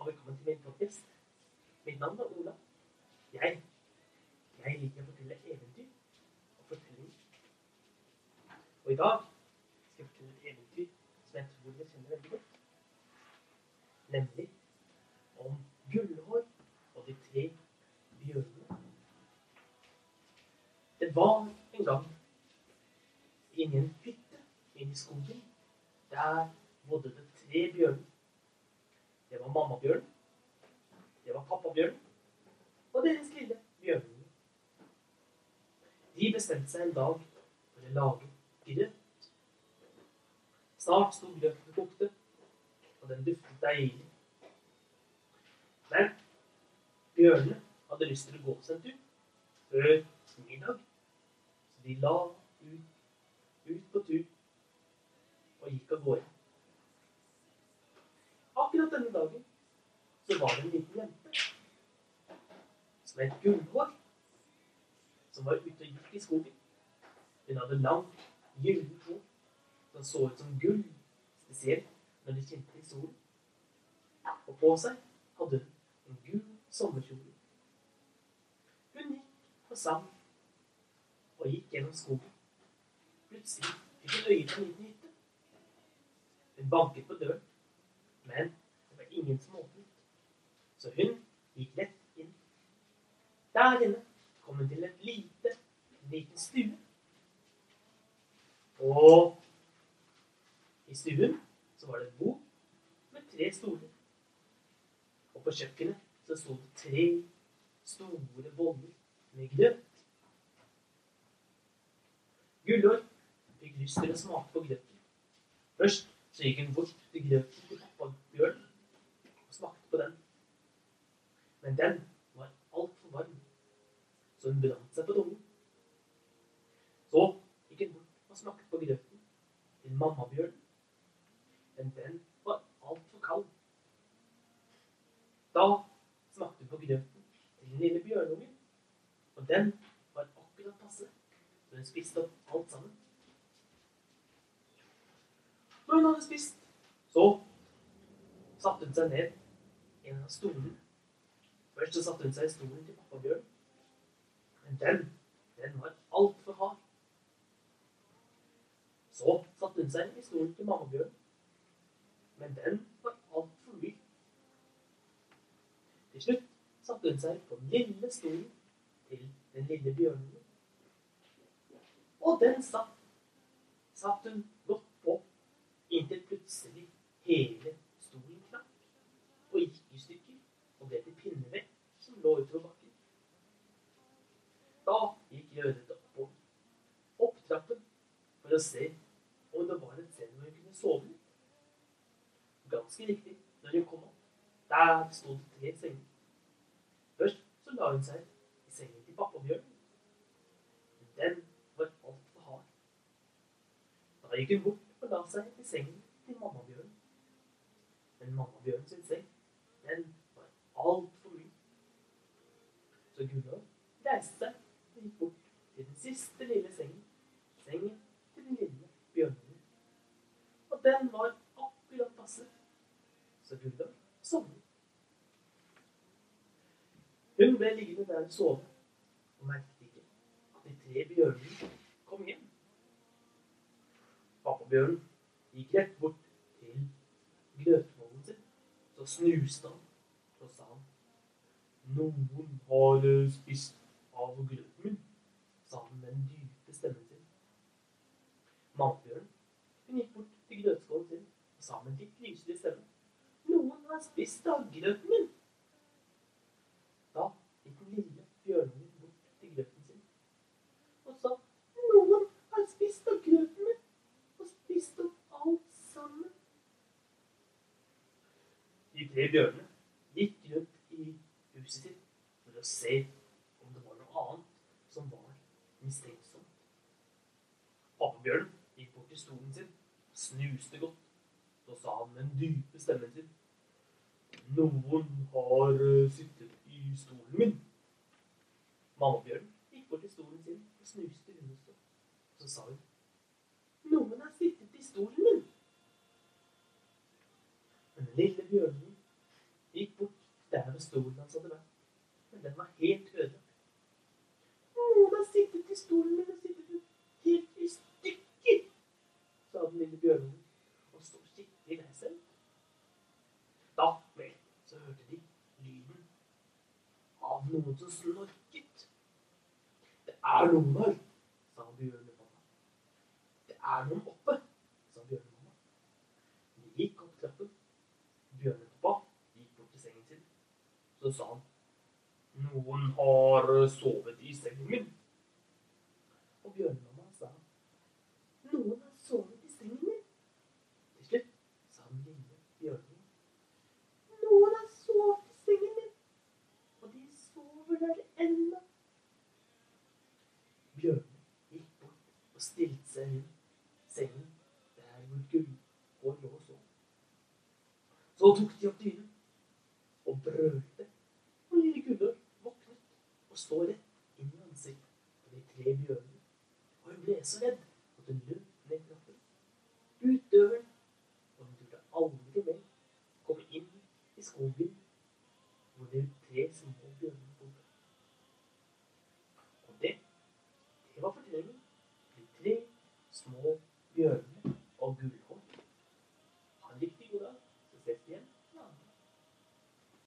og velkommen til min podkast. Mitt navn er Ola. Jeg, jeg liker å fortelle eventyr og fortellinger. Og i dag skal jeg fortelle et eventyr som jeg tror dere kjenner veldig godt. Nemlig om Gullhår og de tre bjørnene. Det var en gang inni en hytte inne i skogen. Der bodde det tre bjørner. Det var mammabjørn, det var pappabjørn og deres lille bjørnunge. De bestemte seg en dag for å lage grøt. Snart sto grøten kokte, og den duftet deilig. Men bjørnene hadde lyst til å gå seg en tur før middag, så de la ut, ut på tur og gikk av gårde. Akkurat denne dagen så var det en liten jente som het Gullvåg, som var ute og gikk i skogen. Hun hadde langt, gyllent hår som så ut som gull, spesielt når det kjente i solen. Og på seg hadde hun en gul sommerkjole. Hun gikk og sang og gikk gjennom skogen. Plutselig fikk hun øye på en liten hytte. Hun banket på døren, men det var ingen som åpnet. Så hun gikk rett inn. Der inne kom hun til et lite, en liten stue. Og i stuen så var det et bord med tre stoler. Og på kjøkkenet så sto det tre store boller med grøt. Gullår fikk lyst til å smake på grøten. Først så gikk hun bort til grøten til pappa Bjørn og smakte på den. Men den var altfor varm, så hun brant seg på tungen. Så gikk hun bort og smakte på grøten til mamma Bjørn. Men den var altfor kald. Da smakte hun på grøten til den lille bjørnungen, og den var akkurat passe, så hun spiste opp alt sammen. Når hun hadde spist, så satte hun seg ned i en av stolene. Først så satte hun seg i stolen til pappa Bjørn. Men den, den var altfor hard. Så satte hun seg i stolen til mamma Bjørn. Men den var altfor myk. Til slutt satte hun seg på den lille stolen til den lille bjørnen. Og den satt, satt hun godt på inntil plutselig hele og gikk i stykker og ble til pinneved som lå utover bakken. Da gikk Rødhette oppover, opp trappen, for å se om det var et sted hvor hun kunne sove. Ganske riktig, når hun kom opp, der sto det tre senger. Først så la hun seg i sengen til pappabjørnen. Men den var altfor hard. Da gikk hun bort og la seg i sengen til mammabjørnen. Men mammabjørnen sin seng, den var altfor mye. Så Gunnar reiste og gikk bort til den siste lille sengen. Sengen til den lille bjørnen. Og den var akkurat passe. Så Gunnar sovnet. Hun ble liggende der og sove, og merket ikke at de tre bjørnene kom hjem. Pappabjørnen gikk rett bort. Så snuste han, og sa han. Noen har eh, spist av grøten min, sa han med den dype stemmen sin. Matbjørnen hun gikk bort til grøtskålen sin og sa med litt lysere stemme. Noen har spist av grøten min. Da gikk den lille bjørnungen bort til grøten sin og sa Noen har spist av grøten min og spist opp alt sammen. De tre bjørnene gikk rundt i huset sitt for å se om det var noe annet som var mistenksomt. Apebjørnen gikk bort til stolen sin snuste godt. Så sa han med den dype stemmen sin Noen har eh, sittet i stolen min. Mammabjørnen gikk bort til stolen sin og snuste også. Så sa hun Noen har sittet i stolen min. Men den lille bjørnen gikk bort der stolen hans hadde vært. Men den var helt ødelagt. Har sittet i stolen min og sittet helt i stykker, sa den lille bjørnen og sto skikkelig lei seg. Da vel, så hørte de lyden av noen som snorket. Det er noen her, sa bjørnemamma. Det er noen oppe, sa bjørnemamma. De gikk opp trappen. Bjørnepappa gikk bort til sengen sin. Så sa han noen har sovet i sengen min. Og bjørnmamma sa noen har sovet i sengen min. Til slutt sa den lille bjørnen noen har sovet i sengen min, og de sover der ennå. Bjørnen gikk bort og stilte seg rundt sengen der hvor Gullhår lå og sov. Så tok de opp dynen og brølte, lille våknet og så rett inn i ansiktet på de tre bjørnene. Og hun ble så redd at hun løp ned trappen, ut døren, og hun turte aldri mer komme inn i skogen